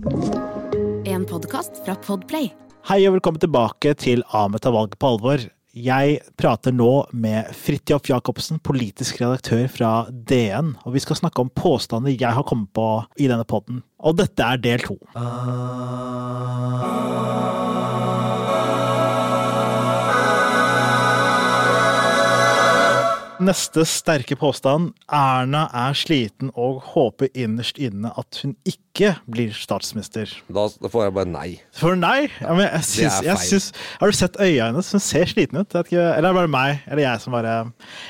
En podkast fra Podplay. Hei og velkommen tilbake til Ahmed tar valget på alvor. Jeg prater nå med Fridtjof Jacobsen, politisk redaktør fra DN. Og vi skal snakke om påstander jeg har kommet på i denne podden. Og dette er del to. Neste sterke påstand. Erna er sliten og håper innerst inne at hun ikke blir statsminister. Da, får jeg bare nei. For nei? Ja, jeg syns, er jeg feil. syns, har du sett øya hennes? Hun ser sliten ut. Ikke, eller er det bare meg? Eller jeg som bare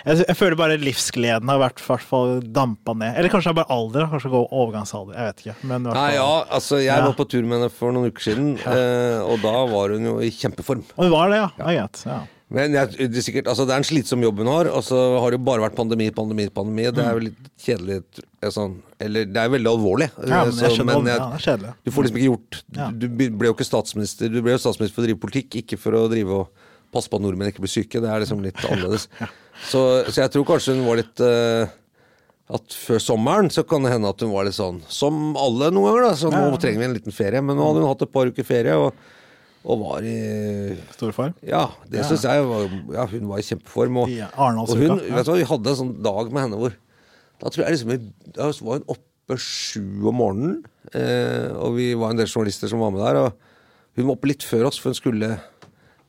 Jeg, jeg føler bare livsgleden har vært hvert fall dampa ned. Eller kanskje det er bare alder? Kanskje gå overgangsalder. Jeg vet ikke. Men i hvert Nei, ja, altså Jeg Ja. var på tur med henne for noen uker siden, ja. og da var hun jo i kjempeform. Og hun var det, ja. ja. Ja. Men jeg, det, er sikkert, altså det er en slitsom jobb hun har, og så har det jo bare vært pandemi, pandemi, pandemi. Det er jo litt kjedelig eh, sånn Eller det er veldig alvorlig. Ja, men Så- jeg men ja, det er kjedelig. Du får liksom ikke gjort Ja. Du ble jo ikke statsminister Du ble jo statsminister for å drive politikk, ikke for å drive og passe på at nordmenn ikke blir syke. Det er liksom litt annerledes. Så, så jeg tror kanskje hun var litt uh, At før sommeren så kan det hende at hun var litt sånn Som alle noen ganger, da. Så nå trenger vi en liten ferie. Men nå hadde hun hatt et par uker ferie, og, og var i Storform? Ja, det syns jeg var Ja, hun var i kjempeform. Og, Arendalsuka, og hun, ja. du vi hadde en sånn dag med henne hvor Da tror jeg liksom Da var hun oppe sju om morgenen, eh, og vi var en del journalister som var med der. Og hun var oppe litt før oss, for hun skulle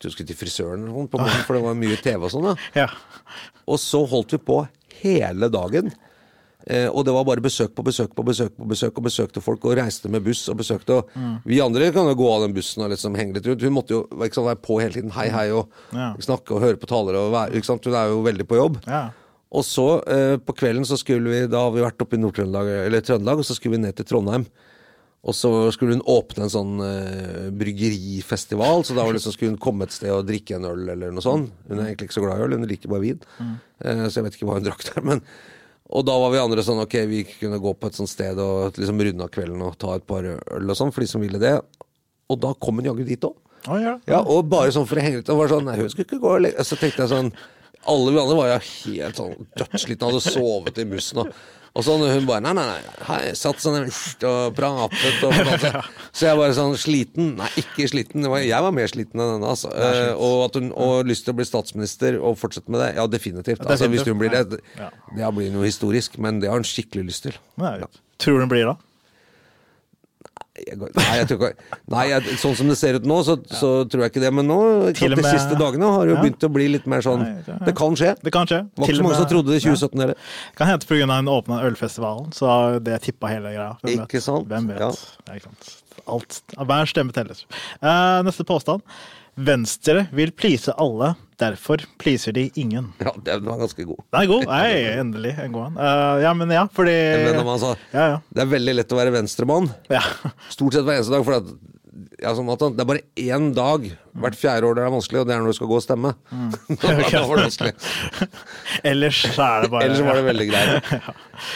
jeg skulle til frisøren noe på morgenen, for det var mye TV og sånn. Ja. og så holdt vi på hele dagen. Eh, og det var bare besøk på besøk på besøk på besøk og besøkte folk og reiste med buss og besøkte. Og Vi andre kan jo gå av den bussen og liksom henge litt rundt. Hun måtte jo sant, være på hele tiden. Hei, hei, og Ja. snakke og høre på talere. Og være, sant? Hun er jo veldig på jobb. Ja. Og så eh, på kvelden så skulle vi Da har vi vært oppe i Trøndelag, og så skulle vi ned til Trondheim. Og så skulle hun åpne en sånn eh, bryggerifestival, så da var liksom, skulle hun komme et sted og drikke en øl eller noe sånt. Hun er egentlig ikke så glad i øl, hun liker bare vin. Eh, så jeg vet ikke hva hun drakk der. Men, og da var vi andre sånn ok, vi kunne gå på et sånt sted og liksom runde av kvelden og ta et par øl og sånn, for de som ville det. Og da kom hun jaggu dit òg. Å, ja. Ja, og bare sånn for å henge ut. Og var sånn, nei, hun skulle ikke gå og legge Så tenkte jeg sånn Alle vi andre var jo helt sånn dødsslitne, hadde sovet i bussen. Og, og så hun bare Nei, nei, nei. Hei, satt sånn og pratet og pratet. Så jeg bare sånn Sliten? Nei, ikke sliten. Jeg var mer sliten enn henne. Altså. Eh, og at hun og lyst til å bli statsminister og fortsette med det? Ja, definitivt. Altså, hvis hun blir det, det blir noe historisk. Men det har hun skikkelig lyst til. Ja. Tror du hun blir da? Nei, jeg tror ikke Nei, jeg, sånn som det ser ut nå, så, så tror jeg ikke det. Men nå, og de siste dagene har det jo Ja. begynt å bli litt mer sånn det- kan skje. Det kan skje. Det var ikke så mange som trodde det i 2017 heller. Kan hende pga. den åpna ølfestivalen, så det tippa hele greia. Hvem? Ikke sant? Hvem vet? Ja. Ja? Alt. Hver stemme telles. Uh, neste påstand. Venstre vil please alle, derfor pleaser de ingen. Ja, den var ganske god. Den er god. Nei, endelig en god en. Uh, ja, men ja, fordi Men om han Ja, ja. Det er veldig lett å være venstremann. ja. Stort sett hver eneste dag. For det, ja, som at det er bare én dag hvert fjerde år det er vanskelig, og det er når du skal gå og stemme. da var det vanskelig. Ellers så er det bare Ellers var det veldig greit.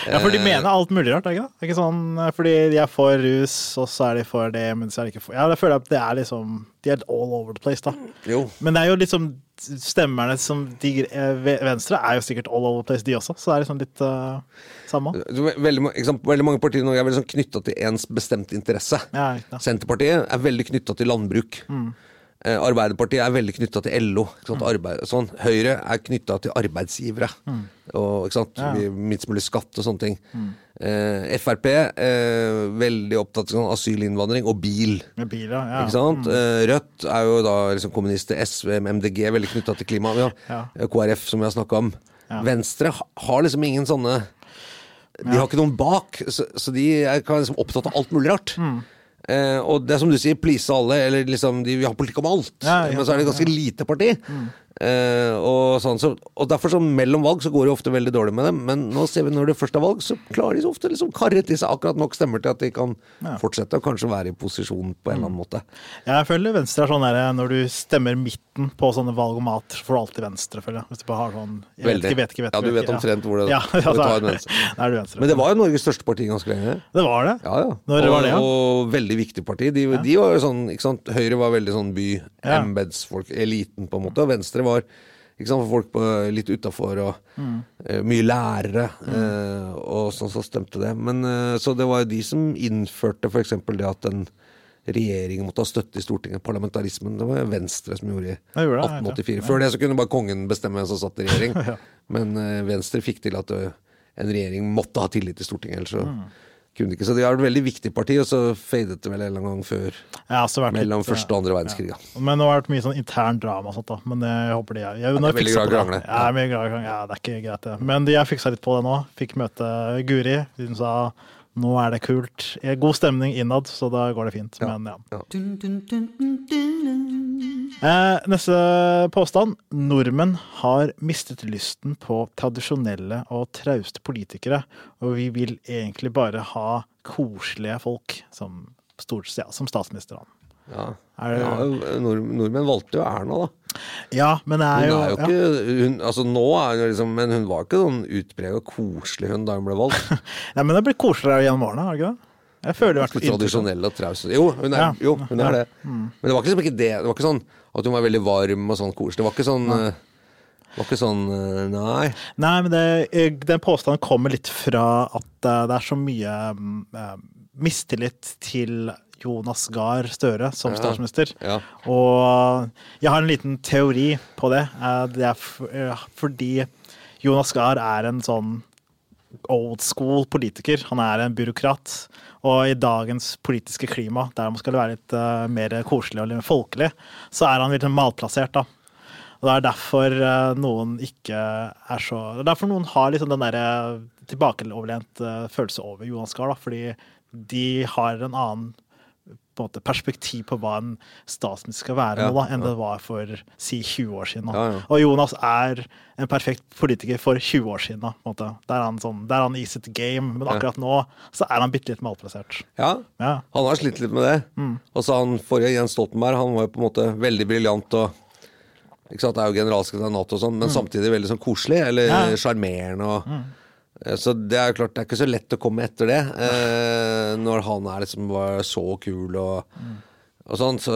Ja, for de mener alt mulig rart, er ikke det? Ikke sånn, eh, fordi de er for rus, og så er de for det, men så er de ikke for Ja, jeg føler at det er liksom De er all over the place, da. Jo. Men det er jo liksom Stemmerne som de, eh, Venstre er jo sikkert all over the place, de også, så det er liksom litt uh, samme. Veldig, eksempel, veldig mange partier i Norge er veldig sånn knytta til ens bestemte interesse. Ja. Senterpartiet er veldig knytta til landbruk. Eh, Arbeiderpartiet er veldig knytta til LO. Sant? Arbeid, sånn. Høyre er knytta til arbeidsgivere. Og, ikke sant? Ja. Minst mulig skatt og sånne ting. Eh, Frp eh, veldig opptatt av sånn asylinnvandring og bil. Med bil, ja. ja. Sant? Eh, Rødt er jo da liksom kommunister. SV, MDG veldig knytta til klima. Eh, KrF, som vi har snakka om. Venstre har liksom ingen sånne De har ikke noen bak, så, så de er liksom opptatt av alt mulig rart. Mm. Eh, og det er som du sier, please alle, eller liksom de vi har politikk om alt. Ja, ja, men så er det et ganske lite parti. Eh, og, sånn, så, og derfor så mellom valg så går det ofte veldig dårlig med dem, men nå ser vi når det først er valg, så klarer de så ofte liksom karre til seg akkurat nok stemmer til at de kan fortsette og kanskje være i posisjon på en eller annen måte. Jeg føler Venstre er sånn der, når du stemmer midten på sånne valg om så får du alltid Venstre, føler jeg. Hvis du bare har sånn jeg vet ikke, vet ikke, vet ikke. Ja, du vet omtrent hvor det- ja, ja, da- en Venstre. Er du Venstre. Men det var jo Norges største parti ganske lenge. Det var det? Ja, ja. Når og, var det, ja? og veldig viktig parti. De, de var jo sånn, ikke sant? Høyre var veldig sånn by, Ja. embetsfolk, eliten på en måte. Og Venstre var Ikke sant, for folk på, litt utafor og eh, mye lærere eh, og sånn så stemte det. Men, eh, så det var jo de som innførte f.eks. det at en regjering måtte ha støtte i Stortinget. Parlamentarismen. Det var Venstre som gjorde i Ja, gjorde det, 1884. Før det så kunne bare kongen bestemme hvem som satt i regjering. Men Venstre fikk til at en regjering måtte ha tillit til Stortinget, ellers så kunne ikke. Så de har et veldig viktig parti, og så fadet det vel en gang før ja, vært mellom litt, første og andre verdenskrig. Ja. Men nå har det vært mye sånn intern drama og sånt, da. Men jeg håper de er jeg, er veldig glad i krangle. Ja, jeg er glad i krangle. Ja, det er ikke greit, det. Men de, jeg fiksa litt på det nå. Fikk møte Guri. Hun sa nå er det kult. Eh, God stemning innad, så da går det fint. Ja. Men ja. Ja. Eh, neste påstand. Nordmenn har mistet lysten på tradisjonelle og trauste politikere, og vi vil egentlig bare ha koselige folk som, stort, ja, som statsminister. Ja. Er det- Ja, nord, nordmenn valgte jo Erna, da. Ja, men det er Hun jo, er jo ikke hun, Altså Nå er hun liksom Men hun var ikke sånn utprega koselig, hun, da hun ble valgt. Nei, men det blir koseligere gjennom årene, har det ikke det? Jeg føler i hvert fall inntrykk Tradisjonell og traus. Jo, hun er, Ja. jo, hun er Ja. det. Men det var ikke, liksom det. Var ikke sånn at hun var veldig varm og sånn koselig. Det var ikke sånn eh, Det var ikke sånn eh, Nei. Nei, men det, eh, den påstanden kommer litt fra at det er så mye mm, mistillit til Jonas Gahr Støre som statsminister. Ja. Og jeg har en liten teori på det. Eh, Det er eh, fordi Jonas Gahr er en sånn old school politiker. Han er en byråkrat. Og i dagens politiske klima, der man skal være litt eh, mer koselig og litt folkelig, så er han litt malplassert, da. Og det er derfor eh, noen ikke er så Det er derfor noen har liksom den derre tilbakeoverlent eh, følelse over Jonas Gahr, da. Fordi de har en annen på en måte, perspektiv på hva en statsminister skal være Ja, nå, da, enn ja. det var for si 20 år siden. Ja. Og Jonas er en perfekt politiker for 20 år siden. Da, på en måte. Der er han, sånn, der er han i sitt game, men akkurat nå så er han bitte litt malplassert. Ja. Ja. Han har slitt litt med det. Mm. Og så han forrige Jens Stoltenberg, han var jo på en måte veldig briljant og ikke sant, er jo generalsekretær i Nato og sånn, men samtidig veldig sånn koselig, eller Mm. Ja. sjarmerende og Eh, Så det er jo klart, det er ikke så lett å komme etter det, eh, når han er liksom bare så kul og, og sånn. Så,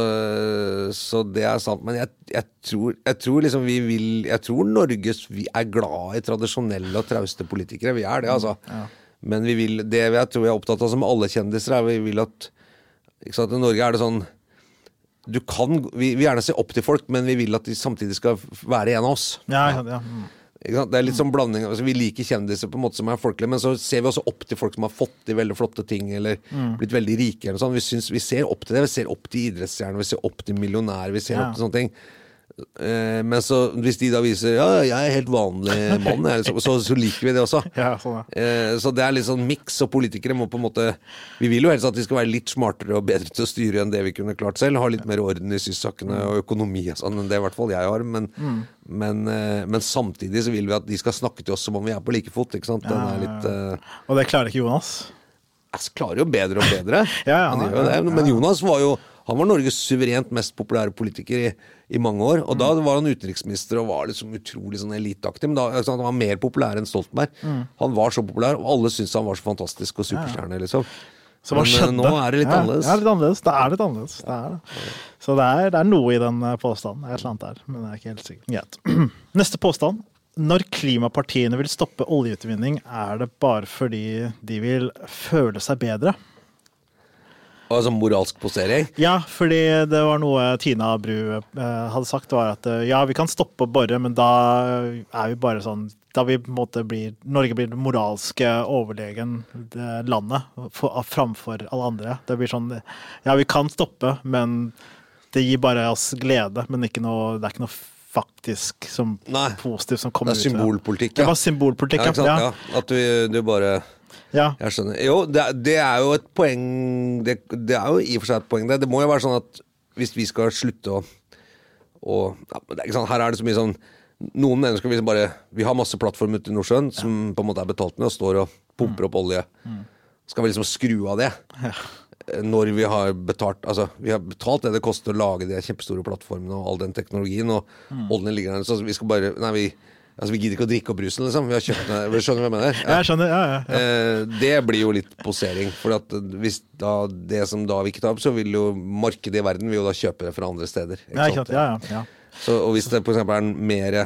så det er sant. Men jeg, jeg, tror, jeg tror liksom vi vil Jeg tror Norge vi er glad i tradisjonelle og trauste politikere. Vi er det, altså. Men vi vil, det jeg tror jeg er opptatt av som alle kjendiser, er vi vil at sant, I Norge er det sånn du kan, vi vil gjerne se opp til folk, men vi vil at de samtidig skal være en av oss. Ja, ja, ja. Mm. Det er litt sånn blanding altså, Vi liker kjendiser på en måte som er folkelige, men så ser vi også opp til folk som har fått til veldig flotte ting, eller blitt veldig rike. Eller vi, syns, vi ser opp til det. Vi ser opp til idrettsstjerner, vi ser opp til millionærer, vi ser Ja. opp til sånne ting. Eh, men så hvis de da viser Ja, jeg er helt vanlig mann, jeg, så, så liker vi det også. ja sånn, ja. Eh, Så det er litt sånn miks, og politikere må på en måte Vi vil jo helst at de skal være litt smartere og bedre til å styre enn det vi kunne klart selv. Ha litt mer orden i sysakene og økonomi og sånn enn det i hvert fall jeg har. Men, men, eh, men samtidig så vil vi at de skal snakke til oss som om vi er på like fot. Ikke sant? Den er litt eh, Og det klarer ikke Jonas. Jeg klarer jo bedre og bedre. Ja, ja, han han, det. Men Jonas var jo han var Norges suverent mest populære politiker i, i mange år. Og da Mm. var han utenriksminister og var liksom utrolig sånn eliteaktig. Men da, altså, han var mer populær enn Stoltenberg. Mm. Han var så populær, og alle syntes han var så fantastisk og superstjerne. liksom. Så hva Men, eh, skjedde? nå er det litt ja, annerledes. er litt annerledes. Det er litt annerledes. Det er det. Så det er, det er noe i den eh, påstanden. Det et eller annet der, men jeg er ikke helt sikker. Greit. Neste påstand. Når klimapartiene vil stoppe oljeutvinning, er det bare fordi de vil føle seg bedre. Altså moralsk posering. Ja, fordi det var noe Tina Bru eh, hadde sagt, var at eh, ja, vi kan stoppe å bore, men da er vi bare sånn Da vi på en måte blir Norge blir det moralske overlegen det landet for, framfor alle andre. Det blir sånn Ja, vi kan stoppe, men det gir bare oss glede, men noe, det er ikke noe faktisk som Nei. positivt som Det kommer er ut. er symbolpolitikk. Det var symbolpolitikk, Ja, ja. ja. ja. At du, du bare ja. Jeg skjønner. Jo, det, det er jo et poeng det, det er jo i og for seg et poeng, det. Det må jo være sånn at hvis vi skal slutte å, å ja, det er ikke sant, Her er det så mye sånn Noen mennesker liksom bare Vi har masse plattform ute i Nordsjøen som på en måte er betalt med og står og pumper opp olje. Skal vi liksom skru av det? Når vi har betalt Altså, vi har betalt det det koster å lage de kjempestore plattformene og all den teknologien, og oljen ligger der, så vi skal bare Nei, vi Altså, vi gidder ikke å drikke opp brusen, liksom. Vi har kjøpt den. Skjønner du hva jeg mener? Jeg skjønner. Ja, ja, ja. Eh, det blir jo litt posering. For at hvis da det som da vi ikke tar opp, så vil jo markedet i verden vil jo da kjøpe det fra andre steder. Ikke ja, ikke sant? Ja, ja, ja. Så, og hvis det f.eks. er mer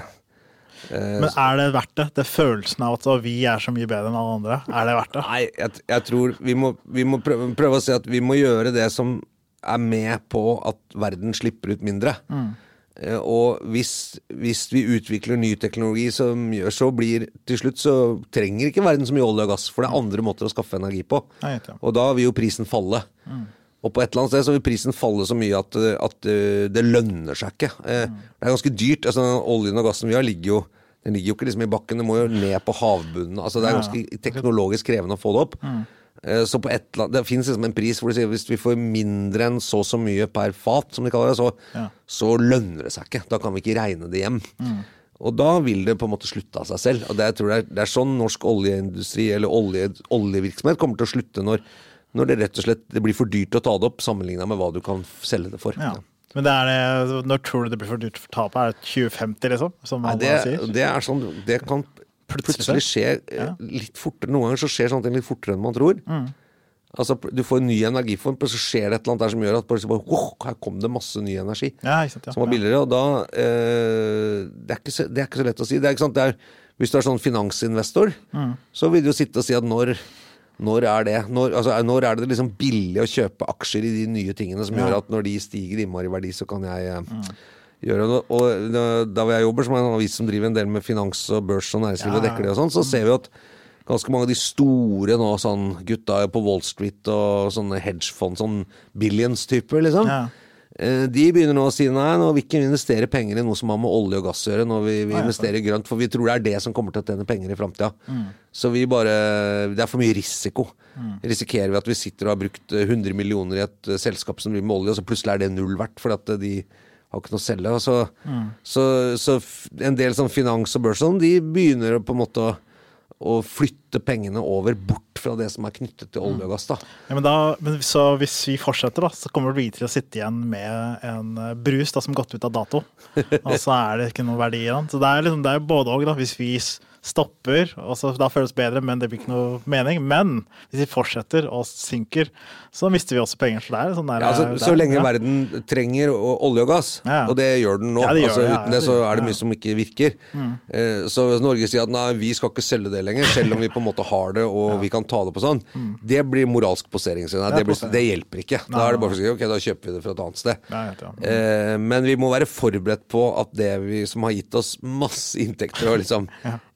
Men er det verdt det? Det følelsen av at vi er så mye bedre enn alle andre. Er det verdt det? Nei, jeg, jeg tror vi må, vi må prøve, prøve å si at vi må gjøre det som er med på at verden slipper ut mindre. Eh, Og hvis, hvis vi utvikler ny teknologi som gjør så blir Til slutt så trenger ikke verden så mye olje og gass, for det er andre måter å skaffe energi på. Og da vil jo prisen falle. Og på et eller annet sted så vil prisen falle så mye at, eh, at eh, det lønner seg ikke. Eh, Det er ganske dyrt. altså Oljen og gassen vi har, ligger jo den ligger jo ikke liksom i bakken, den må jo ned på havbunnen. altså Det er ganske teknologisk krevende å få det opp. Eh, Så på et eller annet, Det fins liksom en pris hvor de sier hvis vi får mindre enn så og så mye per fat, som de kaller det, så, Ja. så lønner det seg ikke. Da kan vi ikke regne det hjem. Og da vil det på en måte slutte av seg selv. Og det, jeg tror det, er, det er sånn norsk oljeindustri eller olje, oljevirksomhet kommer til å slutte når, når det rett og slett det blir for dyrt å ta det opp sammenligna med hva du kan selge det for. Ja. Men det er det, når tror du det blir for dyrt for tapet? Er det 2050, liksom? Som Nei, det, det er sånn Det kan Plutselig plutselig skje eh, litt fortere. Noen ganger så skjer sånne ting litt fortere enn man tror. Mm. Altså, Du får en ny energiform, så skjer det et eller annet der som gjør at bare, oh, her kom det masse ny energi. Ja, sant, ja. som var billigere, og da eh, det, er så, det er ikke så lett å si. Det er, ikke sant, det er, hvis du er sånn finansinvestor, Mm. så vil du jo sitte og si at når, når er det når, altså, når er det liksom billig å kjøpe aksjer i de nye tingene som Ja. gjør at når de stiger innmari i verdi, så kan jeg eh, gjøre det. Og da- da hvor jeg jobber, som er en avis som driver en del med finans og børs og næringsliv og dekker det og sånn, så ser vi at ganske mange av de store nå, sånn gutta på Wall Street og sånne hedgefond, sånn billions-typer, liksom. Ja. Eh, De begynner nå å si nei, nå vil vi ikke investere penger i noe som har med olje og gass å gjøre. Nå vi, vi investerer i grønt, for vi tror det er det som kommer til å tjene penger i framtida. Mm. Så vi bare Det er for mye risiko. Risikerer vi at vi sitter og har brukt eh, 100 millioner i et eh, selskap som driver med olje, og så plutselig er det null verdt fordi at de har ikke noe å selge. Så, Mm. så, så en del sånn finans og børs sånn, de begynner på en måte å, å flytte pengene over bort fra det som er knyttet til olje og gass. da Ja, men da, men så hvis vi fortsetter, da, så kommer vi til å sitte igjen med en eh, brus da, som gått ut av dato. Og så er det ikke noe verdi i den. Så det er, liksom, det er både òg. Hvis vi stopper, og så, da føles det bedre, men det blir ikke noe mening. Men hvis vi fortsetter og synker, så mister vi også penger. Så det er sånn der, Ja, altså, det er- så lenge ja. verden trenger olje og gass, Ja. og det gjør den nå gjør altså. Uten det så er det. Mm. mye som ikke virker. Mm. så hvis Norge sier at nei, vi skal ikke selge det lenger, selv om vi på en måte har det og vi kan ta det på sånn, det blir moralsk posering. Nei, Mm. Det det, blir, det hjelper ikke. Da er det bare å si ok, da kjøper vi det fra et annet sted. Nei, ja. Eh, men vi må være forberedt på at det vi som har gitt oss masse inntekter og liksom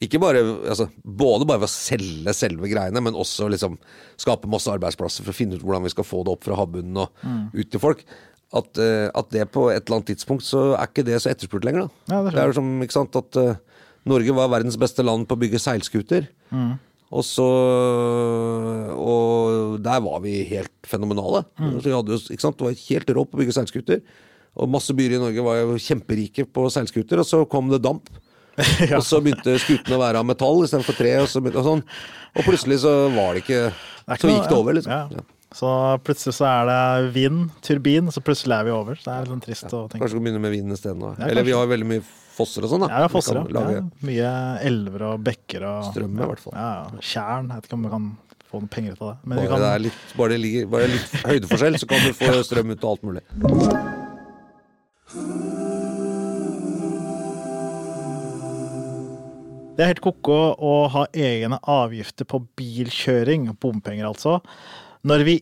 Ikke bare altså, Både bare ved å selge selve greiene, men også liksom skape masse arbeidsplasser for å finne ut hvordan vi skal få det opp fra havbunnen og Mm. ut til folk. At, eh, at det på et eller annet tidspunkt så er ikke det så etterspurt lenger. Da. Ja, det det er jo som ikke sant at uh, Norge var verdens beste land på å bygge seilskuter. Mm. Og så Og der var vi helt fenomenale. Mm. Så vi hadde jo, ikke sant, det var helt rå på å bygge seilskuter. Og masse byer i Norge var jo kjemperike på seilskuter, og så kom det damp. Ja. Og så begynte skutene å være av metall istedenfor tre, og, så begynte, og sånn. Og plutselig så var det ikke Det ikke Så noe- gikk det over, liksom. Ja. Så plutselig så er det vind, turbin, så plutselig er vi over. Så det er litt sånn trist å tenke. Kanskje vi skal begynne med vind isteden. Ja, Eller vi har veldig mye fosser og sånn, da. Ja, er fosser, lage- ja. Mye elver og bekker og Strøm, i hvert fall. Ja. Tjern. Jeg vet ikke om vi kan få noen penger ut av det. Men Bare, kan, det litt, bare, det ligger, bare litt høydeforskjell, så kan du få strøm ut av alt mulig. Det er helt ko-ko å ha egne avgifter på bilkjøring, bompenger altså, når vi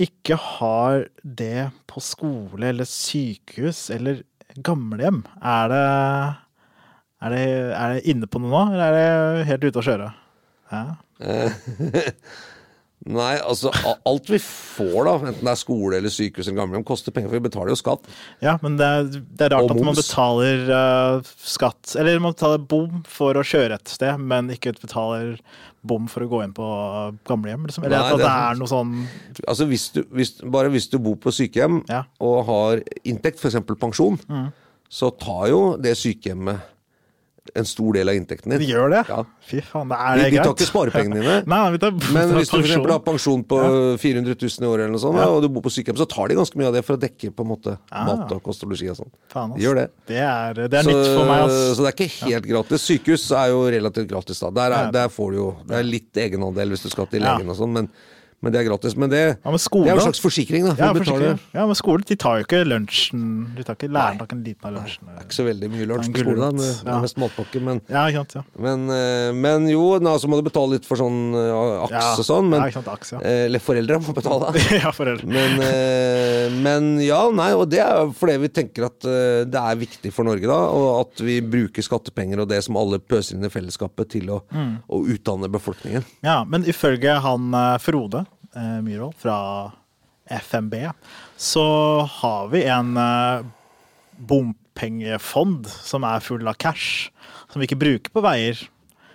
ikke har det på skole eller sykehus eller gamlehjem. Er det, er er det inne på noe nå, eller er det helt ute å kjøre? Ja. Nei, altså alt vi får, da, enten det er skole eller sykehus eller gamlehjem, koster penger, for vi betaler jo skatt. Ja, men det er, det er rart at man betaler uh, skatt Eller man betaler bom for å kjøre et sted, men ikke betaler bom for å gå inn på gamlehjem. Liksom. Eller Nei, at det er er noe sånn Altså hvis du, hvis, Bare hvis du bor på sykehjem Ja. og har inntekt, f.eks. pensjon, Mm. så tar jo det sykehjemmet en stor del av inntekten De din. gjør det? Ja. Fy faen, det er De, greit. de tar ikke sparepengene dine. Nei, nei, vi tar, Men hvis du eksempel har pensjon på 400 000 i året, eller noe sånt, Ja. og du bor på sykehjem, så tar de ganske mye av det for å dekke på en måte Ah. mat og kost og losji og sånn. De gjør det. Det er, det er så, nytt for meg, ass. så det er ikke helt gratis. Sykehus er jo relativt gratis. da Der, er, Ja. der får du jo Det er litt egenandel hvis du skal til Ja. legen og sånn, men, Men det er gratis. Men det, Ja, men skole, det er jo en slags forsikring, da. Ja, forsikring. ja, men skolen de tar jo ikke lunsjen De tar ikke læreren tar ikke en liten av lunsjen. Det er ikke så veldig mye lunsj på skole, da. med- ja. mest matpakke. Men, Ja, ikke sant. Ja, men, eh, men jo, da, så må du betale litt for sånn eh, aks ja. og sånn. Men, ja, ikke sant, aks, ja. eh, Eller foreldre må betale. ja, foreldre. Men, men ja, nei, og det er fordi vi tenker at det er viktig for Norge, da. Og at vi bruker skattepenger og det som alle pøser inn i fellesskapet til å, Mm. å utdanne befolkningen. Ja, men ifølge han Frode eh, Myhrvold fra FMB, så har vi en eh, bompengefond som er full av cash, som vi ikke bruker på veier.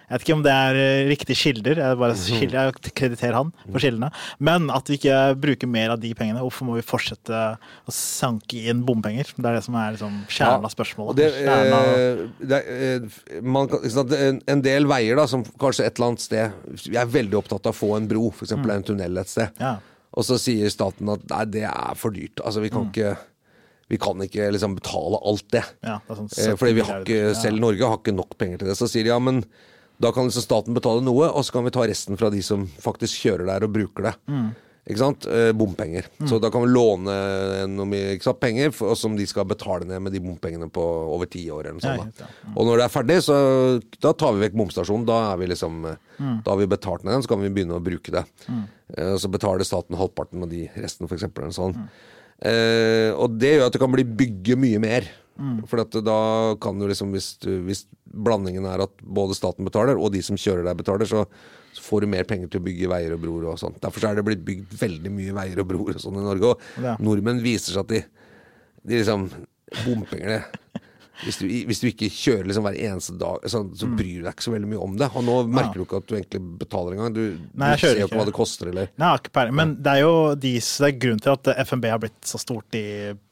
Jeg vet ikke om det er eh, riktige kilder, jeg bare skilder, jeg krediterer han for kildene. Men at vi ikke bruker mer av de pengene. Hvorfor må vi fortsette å sanke inn bompenger? Det er det som er liksom kjernen av spørsmålet. det, eh, det, er, eh, man en, del veier da, som kanskje et eller annet sted Vi er veldig opptatt av å få en bro, f.eks. Mm. en tunnel et sted. ja. Og så sier staten at nei, det er for dyrt. Altså, vi Mm. kan ikke vi kan ikke liksom betale alt det. Ja, det sånn Fordi vi har ikke, selv Norge har ikke nok penger til det. Så sier de ja, men da kan liksom staten betale noe, og så kan vi ta resten fra de som faktisk kjører der og bruker det. Mm. Ikke sant? Eh, bompenger. Så da kan vi låne noe mye, ikke sant? penger for, som de skal betale ned med de bompengene på over ti år. Eller noe sånt, ja. da. Og når det er ferdig, så da tar vi vekk bomstasjonen. Da, er vi liksom, eh, da har vi betalt ned den, så kan vi begynne å bruke det. Eh, så betaler staten halvparten av de resten. Eller sånn. Eh, og det gjør at det kan bli bygge mye mer. For at da kan du liksom, hvis, du, hvis blandingen er at både staten betaler, og de som kjører deg, betaler, så, så får du mer penger til å bygge veier og broer og sånt. Derfor så er det blitt bygd veldig mye veier og broer og sånn i Norge. Og Ja. nordmenn viser seg at de, de liksom Bompengene hvis du, hvis du ikke kjører liksom hver eneste dag, så, så bryr du deg ikke så veldig mye om det. Og nå merker du ikke at du egentlig betaler engang. Du, Nei, du ser jo ikke. hva det koster, eller Nei, ikke peiling. Men det er jo de, det er grunnen til at FNB har blitt så stort i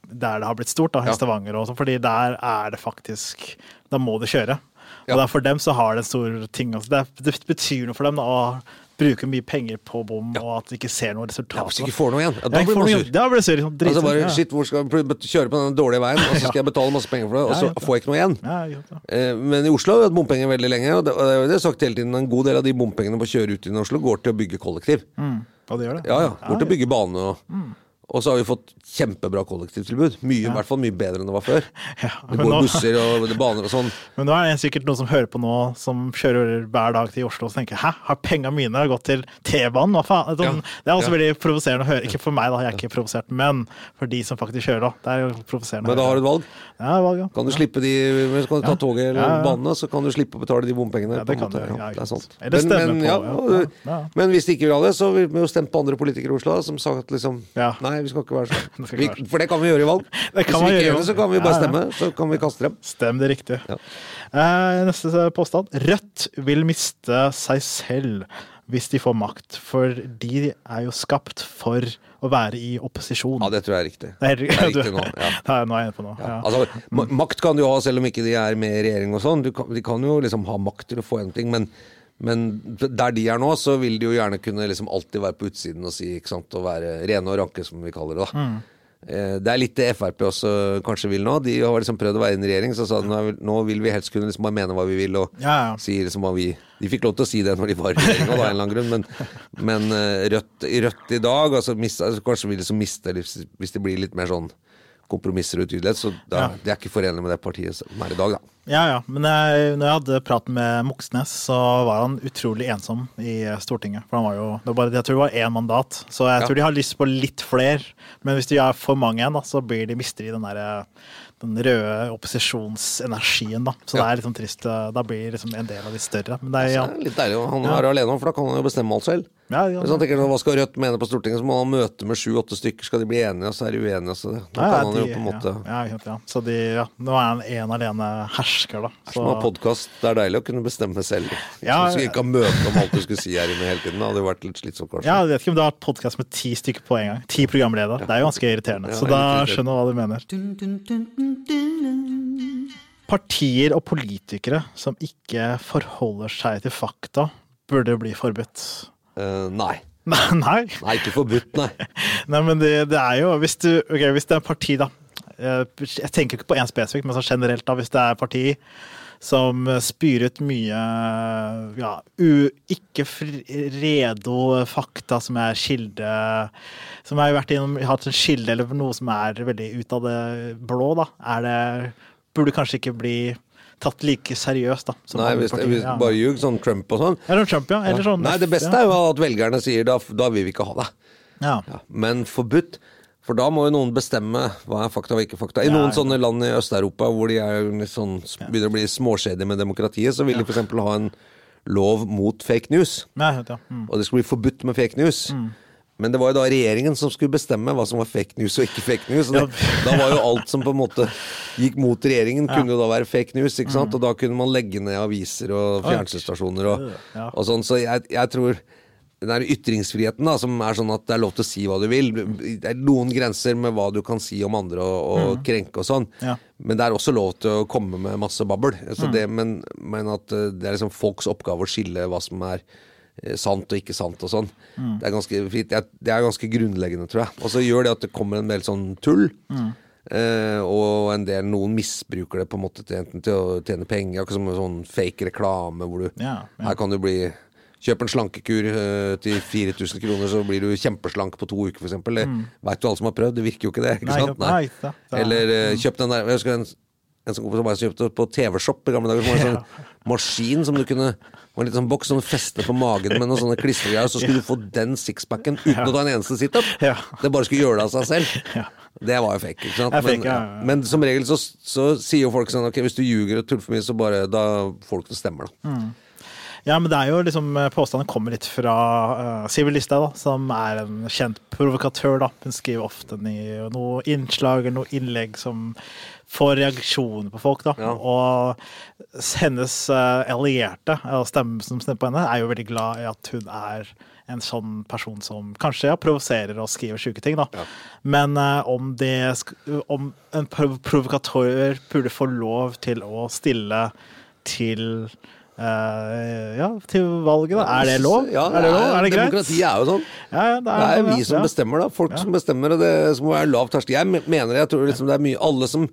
der det har blitt stort, da, i Ja. Stavanger og sånn, fordi der er det faktisk Da må du kjøre. Og Ja. er for dem så har det en stor ting. Altså. Det, det betyr noe for dem da, å bruke mye penger på bom, og at de ikke ser noe resultat. ja, Hvis du ikke får noe igjen, ja, Ja, da blir man sur. Da blir sur. Liksom, Altså bare, ja. shit, hvor skal jeg kjøre på den dårlige veien, og så skal jeg betale masse penger for det, og så ja, ja. får jeg ikke noe igjen. Ja, ja. Eh, Men i Oslo har vi hatt bompenger veldig lenge, og det, og det er sagt hele tiden. En god del av de bompengene på å kjøre ut i Oslo går til å bygge kollektiv. Mm. Ja, det gjør det. Ja, ja. Går til å bygge bane og Mm. Og så har vi fått kjempebra kollektivtilbud. Mye, I hvert fall mye bedre enn det var før. Ja, Det går nå- busser og det er baner og sånn. Men nå er det sikkert noen som hører på nå, som kjører hver dag til Oslo og tenker hæ, har penga mine gått til T-banen? Hva faen? Sånn, Ja. Det er også Ja. veldig provoserende å høre. Ikke for meg, da, jeg er ikke provosert, men for de som faktisk kjører, da. Det er jo provoserende. Men da har du et valg. Ja, valg, ja. Kan du slippe de Så kan du ta toget eller Ja, ja. banene, så kan du slippe å betale de bompengene. Ja, det kan du, ja, Ja, det er sant. Eller stemme på, ja, ja. Ja, ja. Men hvis de ikke vil ha det, så vil vi jo stemme på andre politikere i Oslo som sa at liksom Ja. Nei, vi skal ikke være sånn. Vi, sånn. for det kan vi gjøre i valg. Det kan Hvis vi ikke gjør det, så kan vi bare stemme. Så kan vi kaste dem. Stem det riktig. Ja. Eh, neste påstand. Rødt vil miste seg selv hvis de får makt, for de er jo skapt for å være i opposisjon. Ja, det tror jeg er riktig. Det er Det er riktig nå, ja. Nå er jeg inne på noe. Ja. Ja. Altså, makt kan jo ha selv om ikke de er med i regjering og sånn. Kan- De kan jo liksom ha makt til å få en ting, men, men der de er nå, så vil de jo gjerne kunne liksom alltid være på utsiden og si, ikke sant, og være rene og ranke, som vi kaller det. da. Mm. Eh, Det er litt det Frp også kanskje vil nå. De har liksom prøvd å være i en regjering, så sa de nå- vil vi helst kunne liksom bare mene hva vi vil, og Ja, ja. si liksom hva vi De fikk lov til å si det når de var i regjering, av en eller annen grunn, men, men eh, Rødt, Rødt i dag altså, mist, altså, Kanskje vil de liksom miste hvis, hvis det blir litt mer sånn kompromisser og utydelighet, så da, Ja. det er ikke forenlig med det partiet som er i dag, da. Ja, ja. Men jeg, når jeg hadde praten med Moxnes, så var han utrolig ensom i Stortinget. For han var jo, det var bare, Jeg tror det var én mandat, så jeg Ja. tror de har lyst på litt flere. Men hvis de er for mange igjen, så blir de mister de den der, den røde opposisjonsenergien. da. Så det er sånn trist. Da blir liksom en del av de større. Men det er, ja, det er litt deilig han være alene, for da kan han jo bestemme alt selv. Ja, ja, Hvis han tenker sånn, Hva skal Rødt mene på Stortinget, så må han møte med sju-åtte stykker. Skal de bli enige, og så er de uenige. Så det, Nå Ja, kan han jo på en måte ja, ja, ja. Så de, ja, nå er han en alene hersker, da. Så, Som har podkast, det er deilig å kunne bestemme selv. Ja, så du ikke ha møte om alt du skulle si her inne hele tiden. Det hadde jo vært litt slitsomt, kanskje. ja, jeg vet ikke om du har hatt podkast med ti stykker på en gang. Ti programledere. Det er jo ganske irriterende. Ja, så da skjønner jeg hva du mener. Partier og politikere som ikke forholder seg til fakta, burde bli forbudt. Eh, nei. Nei, nei. Ikke forbudt, nei. nei men det, det er jo Hvis du okay, hvis det er parti, da. eh, Jeg tenker ikke på én spesifikt, men så generelt, da. Hvis det er parti som spyr ut mye ja, u, ikke redo fakta som er kilde Som har vært innom, hatt en kilde eller noe som er veldig ut av det blå, da. Er det Burde kanskje ikke bli tatt like seriøst, da. Nei, hvis, partier, hvis ja. bare ljug, sånn Trump og sånn. Eller Trump, ja. Eller sånn, Nei, det beste er jo at velgerne sier da, da vil vi ikke ha deg. Ja. Men forbudt for da må jo noen bestemme hva er fakta og ikke fakta. I noen sånne land i Øst-Europa hvor de sånn, begynner å bli småskjedige med demokratiet, så vil de f.eks. ha en lov mot fake news. Mm. Og det skulle bli forbudt med fake news. Mm. Men det var jo da regjeringen som skulle bestemme hva som var fake news og ikke fake news. Det, da var jo alt som på en måte gikk mot regjeringen, kunne jo da være fake news. ikke sant? Mm. Og da kunne man legge ned aviser og fjernsynsstasjoner og, og sånn. Så jeg, jeg tror den der ytringsfriheten da, som er sånn at det er lov til å si hva du vil. Det er noen grenser med hva du kan si om andre og, og mm. krenke og sånn. Ja. Men det er også lov til å komme med masse babbel. Mm. Det, men, men, at eh, det er liksom folks oppgave å skille hva som er eh, sant og ikke sant og sånn. Mm. Det er ganske. Det er ganske grunnleggende, tror jeg. Og så gjør det at det kommer en del sånn tull. Mm. Eh, og en del, noen misbruker det på en måte til, enten til å tjene penger, akkurat som en sånn fake reklame hvor du ja, ja. Her kan du bli Kjøp en slankekur uh, til 4000 kroner, så blir du kjempeslank på to uker, f.eks. Mm. Veit du alle som har prøvd? Det virker jo ikke det. ikke nei, sant? Nei. Nei, Eller uh, kjøp den der Jeg husker en, en som bare kjøpte på TV-Shop i gamle dager. Som var en sånn maskin som du kunne var en liten boks som du festet på magen med noen sånne klistregreier, så skulle du få den sixpacken uten å ta en eneste situp. Ja. Det bare skulle gjøre det av seg selv. Det var jo fake. ikke sant? Men, men, som regel så, så, sier jo folk sånn ok, hvis du ljuger og tuller for mye, så bare da får du ikke stemmer da. Mm. Ja, men det er jo liksom eh, Påstanden kommer litt fra uh, Siv Listhaug, som er en kjent provokatør. da. Hun skriver ofte i noe innslag eller noe innlegg som får reaksjoner på folk. da. Ja. Og hennes uh, allierte, stemmen som stemmer på henne, er jo veldig glad i at hun er en sånn person som kanskje ja, provoserer og skriver sjuke ting. da. Ja. Men uh, om, det, om en provokatør burde få lov til å stille til Uh, ja, til valget, da. Er det lov? Ja, er det, lov? Er det greit? Er jo sånn. Ja, det, er, det er vi som bestemmer, da. Folk som bestemmer, og det må være lav terskel. Jeg mener, jeg tror liksom det er mye Alle som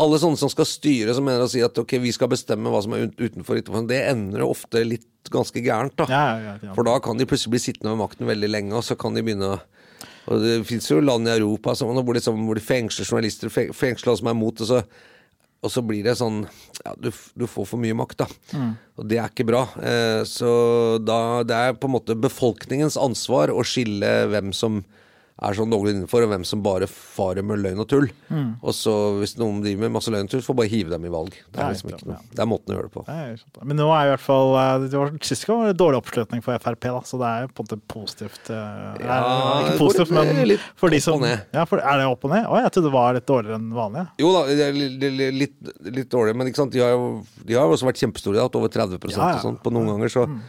alle sånne som skal styre, som mener å si at ok, vi skal bestemme hva som er utenfor, utenfor det ender ofte litt ganske gærent. da For da kan de plutselig bli sittende med makten veldig lenge, og så kan de begynne å og Det fins jo land i Europa som, hvor, de, hvor de fengsler journalister, fengsler alle som er mot, og så og så blir det sånn ja, du, du, får for mye makt, da. Mm. Og det er ikke bra. Eh, så da det er på en måte befolkningens ansvar å skille hvem som er sånn noenlunde innenfor, og hvem som bare farer med løgn og tull. Mm. Og så hvis noen driver med masse løgn og tull, får bare hive dem i valg. Det er, liksom ikke noe. Det er måten å gjøre det på. Det Men nå er i hvert fall eh, det var, Sist gang var det dårlig oppslutning for Frp, da, så det er på en måte positivt. Eh, ja, ikke positivt, men for de som ja, for, Er det opp og ned? Å, jeg trodde det var litt dårligere enn vanlig. Jo da, det er litt, litt dårlig, men ikke sant? De har jo de har også vært kjempestore. Hatt over 30 ja, og sånt på noen ganger. så mm.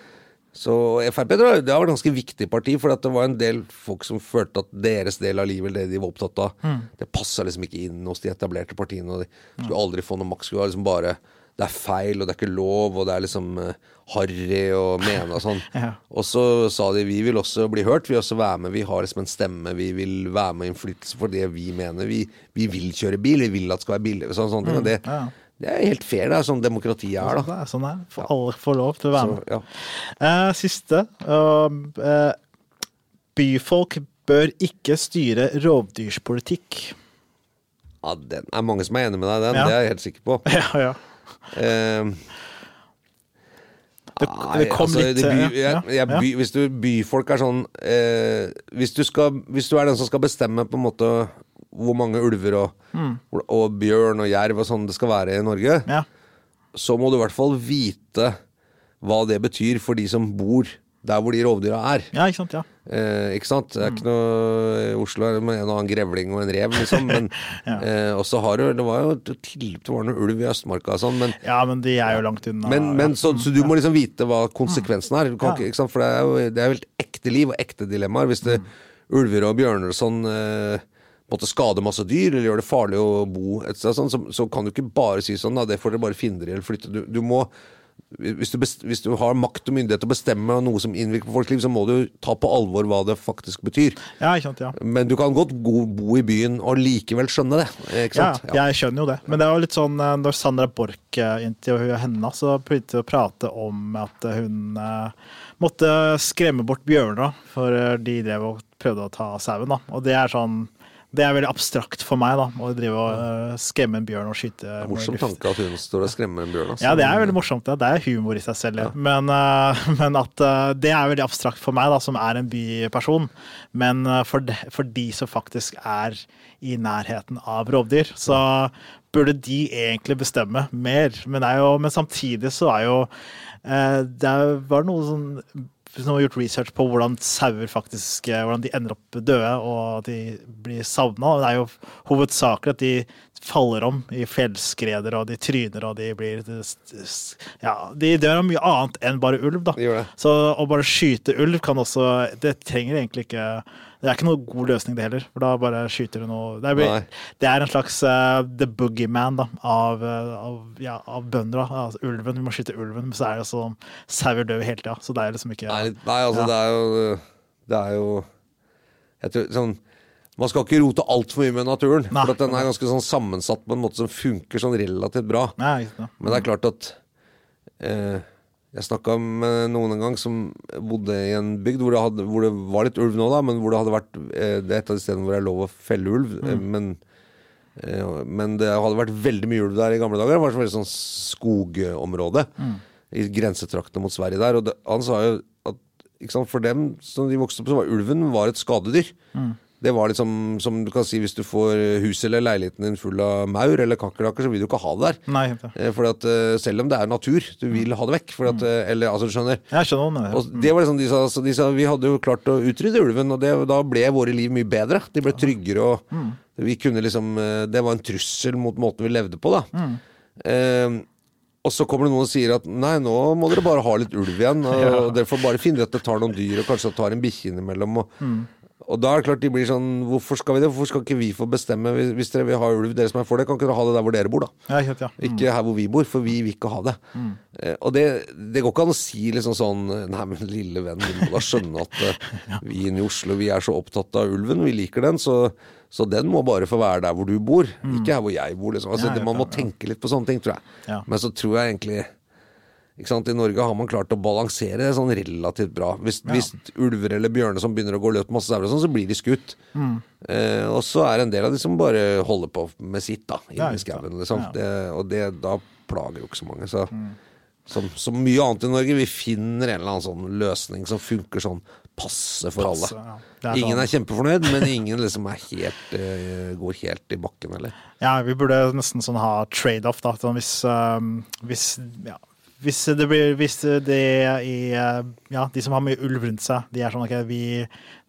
Så Frp det var et ganske viktig parti, for det var en del folk som følte at deres del av livet, det de var opptatt av, mm. det passa liksom ikke inn hos de etablerte partiene. og De skulle aldri få noe makt. skulle liksom bare det er feil, og det er ikke lov, og det er liksom uh, harry å mene og sånn. ja. Og så sa de vi vil også bli hørt, vi vil også være med, vi har liksom en stemme, vi vil være med innflytelse for det vi mener. Vi, vi vil kjøre bil, vi vil at det skal være billig. Sånn, sånn, mm. det, ja. Det er helt fair, det er sånn demokratiet er, da. Sånn er sånn er. For alle får lov til å være med. ja. eh, siste. Uh, byfolk bør ikke styre rovdyrspolitikk. Ja, den er mange som er enig med deg den. Ja. Det er jeg helt sikker på. Ja, ja. Eh, det, det, kom altså, litt by, jeg, jeg, by, Hvis du byfolk er sånn eh, hvis, du skal, hvis du er den som skal bestemme på en måte hvor mange ulver og, mm. og bjørn og jerv og sånn det skal være i Norge, ja. så må du i hvert fall vite hva det betyr for de som bor der hvor de rovdyra er. Ja, ikke sant, ja. Eh, ikke sant? Det er ikke noe i Oslo er med en og annen grevling og en rev, liksom. Men ja. eh, også har du Det var jo til noe ulv i Østmarka og sånn, men Ja, men de er jo langt unna. Men, men så, så, du må liksom vite hva konsekvensen er. Ja. Ikke, sant? For det er jo det er helt ekte liv og ekte dilemmaer. Hvis det ulver og bjørner og sånn eh, måtte skade masse dyr eller gjøre det farlig å bo et sted, sånn, så, så, kan du ikke bare si sånn da, det får dere bare finne dere i eller flytte. Du, du, må, hvis du, best, hvis du har makt og myndighet til å bestemme noe som innvirker på folks liv, så må du ta på alvor hva det faktisk betyr. Ja, sant, ja. Men du kan godt bo, bo i byen og likevel skjønne det. Ja, sant? jeg skjønner jo det. Men det jo litt sånn eh, når Sandra Borch eh, intervjuet henne, så begynte hun å prate om at hun eh, måtte skremme bort bjørner, for de drev og prøvde å ta sauen. da. Og det er sånn det er veldig abstrakt for meg, da, å drive og eh, skremme en bjørn og skyte Det er morsom tanke at hun står og skremmer en bjørn. Altså. Ja, det er veldig morsomt. Det, det er humor i seg selv. ja. Men, eh, men at eh, det er veldig abstrakt for meg, da, som er en byperson. Men for, de, for de som faktisk er i nærheten av rovdyr, så burde de egentlig bestemme mer. Men, jo, men samtidig så er jo Det var noe sånn hvis noen har gjort research på hvordan sauer faktisk eh, hvordan de ender opp døde og de blir savna. Det er jo hovedsakelig at de faller om i fjellskreder og de tryner og de blir Ja, de dør av mye annet enn bare ulv, da. Så å bare skyte ulv kan også Det trenger egentlig ikke Det er ikke noe god løsning, det heller. For da bare skyter du noe Det er, det er en slags uh, the boogeyman da, av, eh, av, ja, av bønder. Da. Altså, ulven, Vi må skyte ulven, men så er det sånn sauer døde hele tida. Så det er liksom ikke Nei, nei, altså Ja. det er jo Det er jo jeg tror, sånn, Man skal ikke rote altfor mye med naturen. Nei. For at den er ganske sånn sammensatt på en måte som funker sånn relativt bra. Nei. Men det er klart at eh, Jeg snakka med noen en gang som bodde i en bygd hvor det, hadde, hvor det var litt ulv nå, da, men hvor det hadde vært eh, Det er et av de stedene hvor det er lov å felle ulv. mm. Men, eh, men det hadde vært veldig mye ulv der i gamle dager. Det var et veldig sånn skogområde i grensetraktene mot Sverige der. Og det, han sa jo at sant, for dem som de vokste opp, så var ulven var et skadedyr. Det var liksom som du kan si hvis du får huset eller leiligheten din full av maur eller kakerlakker, så vil du ikke ha det der. Nei. Eh, Fordi at eh, Selv om det er natur, du vil ha det vekk. Fordi at, eh, eller, altså, du skjønner Jeg skjønner hva ja. og det var liksom de sa, de sa Vi hadde jo klart å utrydde ulven, og det, da ble våre liv mye bedre. De ble tryggere, og vi kunne liksom Det var en trussel mot måten vi levde på, da. Eh, og så kommer det noen og sier at nei, nå må dere bare ha litt ulv igjen. Og dere får bare finne ut at det tar noen dyr, og kanskje tar en bikkje innimellom. Og, og da er det klart de blir sånn Hvorfor skal vi det? Hvorfor skal ikke vi få bestemme? Hvis, dere vil ha ulv, dere som er for det, kan ikke dere ha det der hvor dere bor, da? Ja, helt, ja. Ikke her hvor vi bor, for vi vil ikke ha det. Eh, og det, det går ikke an å si liksom sånn Nei, men lille venn, du må da skjønne at eh, vi inne i Oslo vi er så opptatt av ulven. Vi liker den, så, så den må bare få være der hvor du bor. Ikke her hvor jeg bor. Liksom. Altså, Ja, det, man må ja, ja. tenke litt på sånne ting, tror jeg. Ja. Men så tror jeg egentlig? I Norge har man klart å balansere det sånn relativt bra. Hvis, hvis ulver eller bjørner som begynner å gå løs på masse sauer, sånn, så blir de skutt. Mm. Eh, og så er det en del av de som bare holder på med sitt da, Ja, inne i ikke sant. skauen. Liksom. Ja. Det, og det, da plager jo ikke så mange. Så, som, som mye annet i Norge, vi finner en eller annen sånn løsning som funker sånn passe for Passe, alle. ja. Er ingen sånn- er kjempefornøyd, men ingen liksom er helt, uh, går helt i bakken heller. Ja, vi burde nesten sånn ha trade-off, da. Sånn hvis, uh, hvis ja. Hvis det blir Hvis det i uh, Ja, de som har mye ulv rundt seg, de er sånn OK, vi,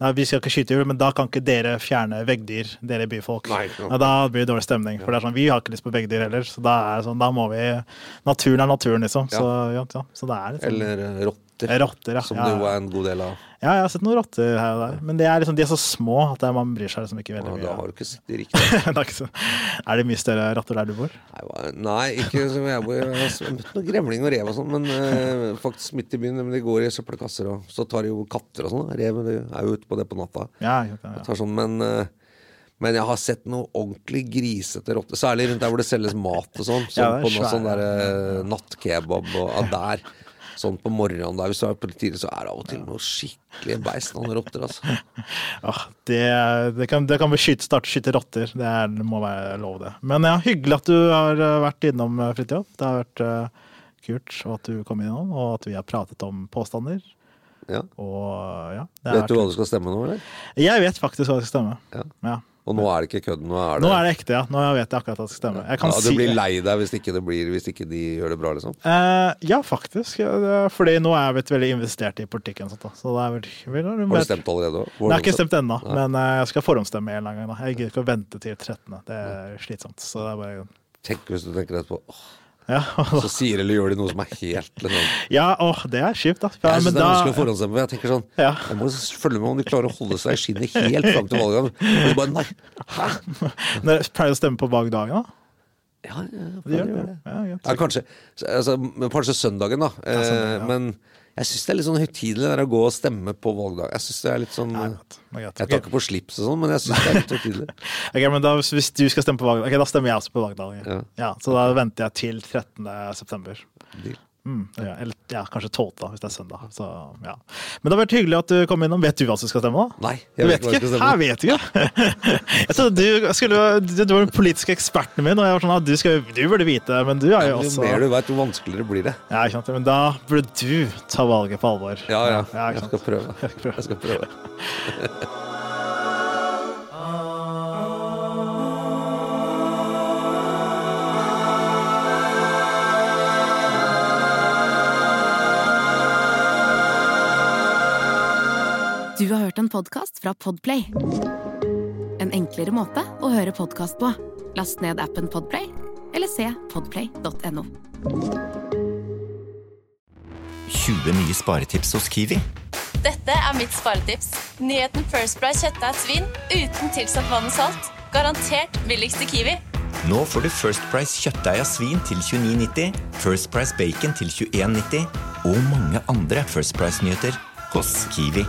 nei, vi skal ikke skyte ulv, men da kan ikke dere fjerne veggdyr, dere byfolk. Nei, nei, da blir det dårlig stemning. For det er sånn, vi har ikke lyst på veggdyr heller, så da er det sånn, da må vi Naturen er naturen, liksom. Så, ja, ja, så det er litt sånn Eller eh, rotter, Rotter, ja. som det jo er en god del av. ja, jeg har sett noen rotter her og der, men de er, liksom, de er så små at man bryr seg liksom ikke veldig mye. da har du ikke sett de riktig. er, det mye større rotter der du bor? Nei, ikke som jeg bor. Jeg har møtt noen grevling og rev og sånn, men eh, faktisk midt i byen. Men de går i søppelkasser, og så tar de jo katter og sånn. Reven Rev er jo ute på det på natta. Ja, ja, ja. Tar sånn, men, eh, men jeg har sett noe ordentlig grisete rotter. Særlig rundt der hvor det selges mat og sånn. Som Ja, er på noe sånn der eh, nattkebab og ja, der. Sånn på morgenen der, hvis du er på tidlig, så er det av og til noe skikkelig beist noen rotter, altså. Ah, det, det, kan, det kan vi skyte, starte å skyte rotter. Det, er, det må være lov, det. Men ja, hyggelig at du har eh, vært innom, eh, Fridtjof. Det har vært uh, kult at du kom innom, og at vi har pratet om påstander. Ja. Og ja, det Vet du hva du skal stemme nå, eller? Jeg vet faktisk hva jeg skal stemme. Ja. Ja. Og nå er det ikke kødd, nå er det Nå er det ekte, ja. Nå vet jeg akkurat at det skal stemme. Ja, Du si blir lei deg hvis ikke, det blir, hvis ikke de gjør det bra, liksom? Eh, ja, faktisk. Fordi nå er jeg blitt veldig investert i politikken. Sånt. Så det er vel, vel, Har du stemt allerede òg? Jeg har ikke stemt ennå, men eh, jeg skal forhåndsstemme en eller annen gang. Da. Jeg gidder ikke å vente til 13. Det er slitsomt. Så det er bare Tenk hvis du tenker etterpå åh, Ja, Så sier eller gjør de noe som er helt liksom. ja åh, det er kjipt, da. Ja, Jeg synes det er vanskelig å forhåndsstemme. Jeg tenker sånn Ja. Jeg må følge med om de klarer å holde seg i skinnet helt fram til valget. Og så bare nei, hæ? Når jeg pleier å stemme på valgdagen, da. Ja, ja, Det gjør det. Ja, kanskje, altså, kanskje søndagen, da. Eh. Men jeg syns det er litt sånn høytidelig å gå og stemme på valgdag. Jeg synes det er litt sånn Nei, greit. Greit. Jeg tar ikke på slips og sånn, men jeg syns det er litt høytidelig. Ok, men da, Hvis du skal stemme på valgdag, okay, da stemmer jeg også på valgdag. Ja. Ja, så da venter jeg til 13. september. Deal. Mm, ja, eller ja, kanskje 12. da, hvis det er søndag. Så, ja. Men det har vært hyggelig at du kom innom. Vet du hva som skal stemme? da? Nei, jeg vet vet ikke hva Her vet ikke! Jeg trodde du, skulle, du, du var den politiske eksperten min, og jeg var sånn at du, skal, du burde vite, men du er jo Jo mer du veit, jo vanskeligere blir det. ja, ikke sant? Men da burde du ta valget på alvor. Ja, ja. Jeg skal prøve. Jeg skal prøve. hørt en podkast fra Podplay. En enklere måte å høre podkast på. Last ned appen Podplay, eller se podplay.no. 20 nye sparetips hos Kiwi. Dette er mitt sparetips. Nyheten First Price kjøttdeig svin uten tilsatt vann og salt. Garantert billigst i Kiwi. Nå får du First Price kjøttdeig av svin til 29,90, First Price bacon til 21,90 og mange andre First Price-nyheter hos Kiwi.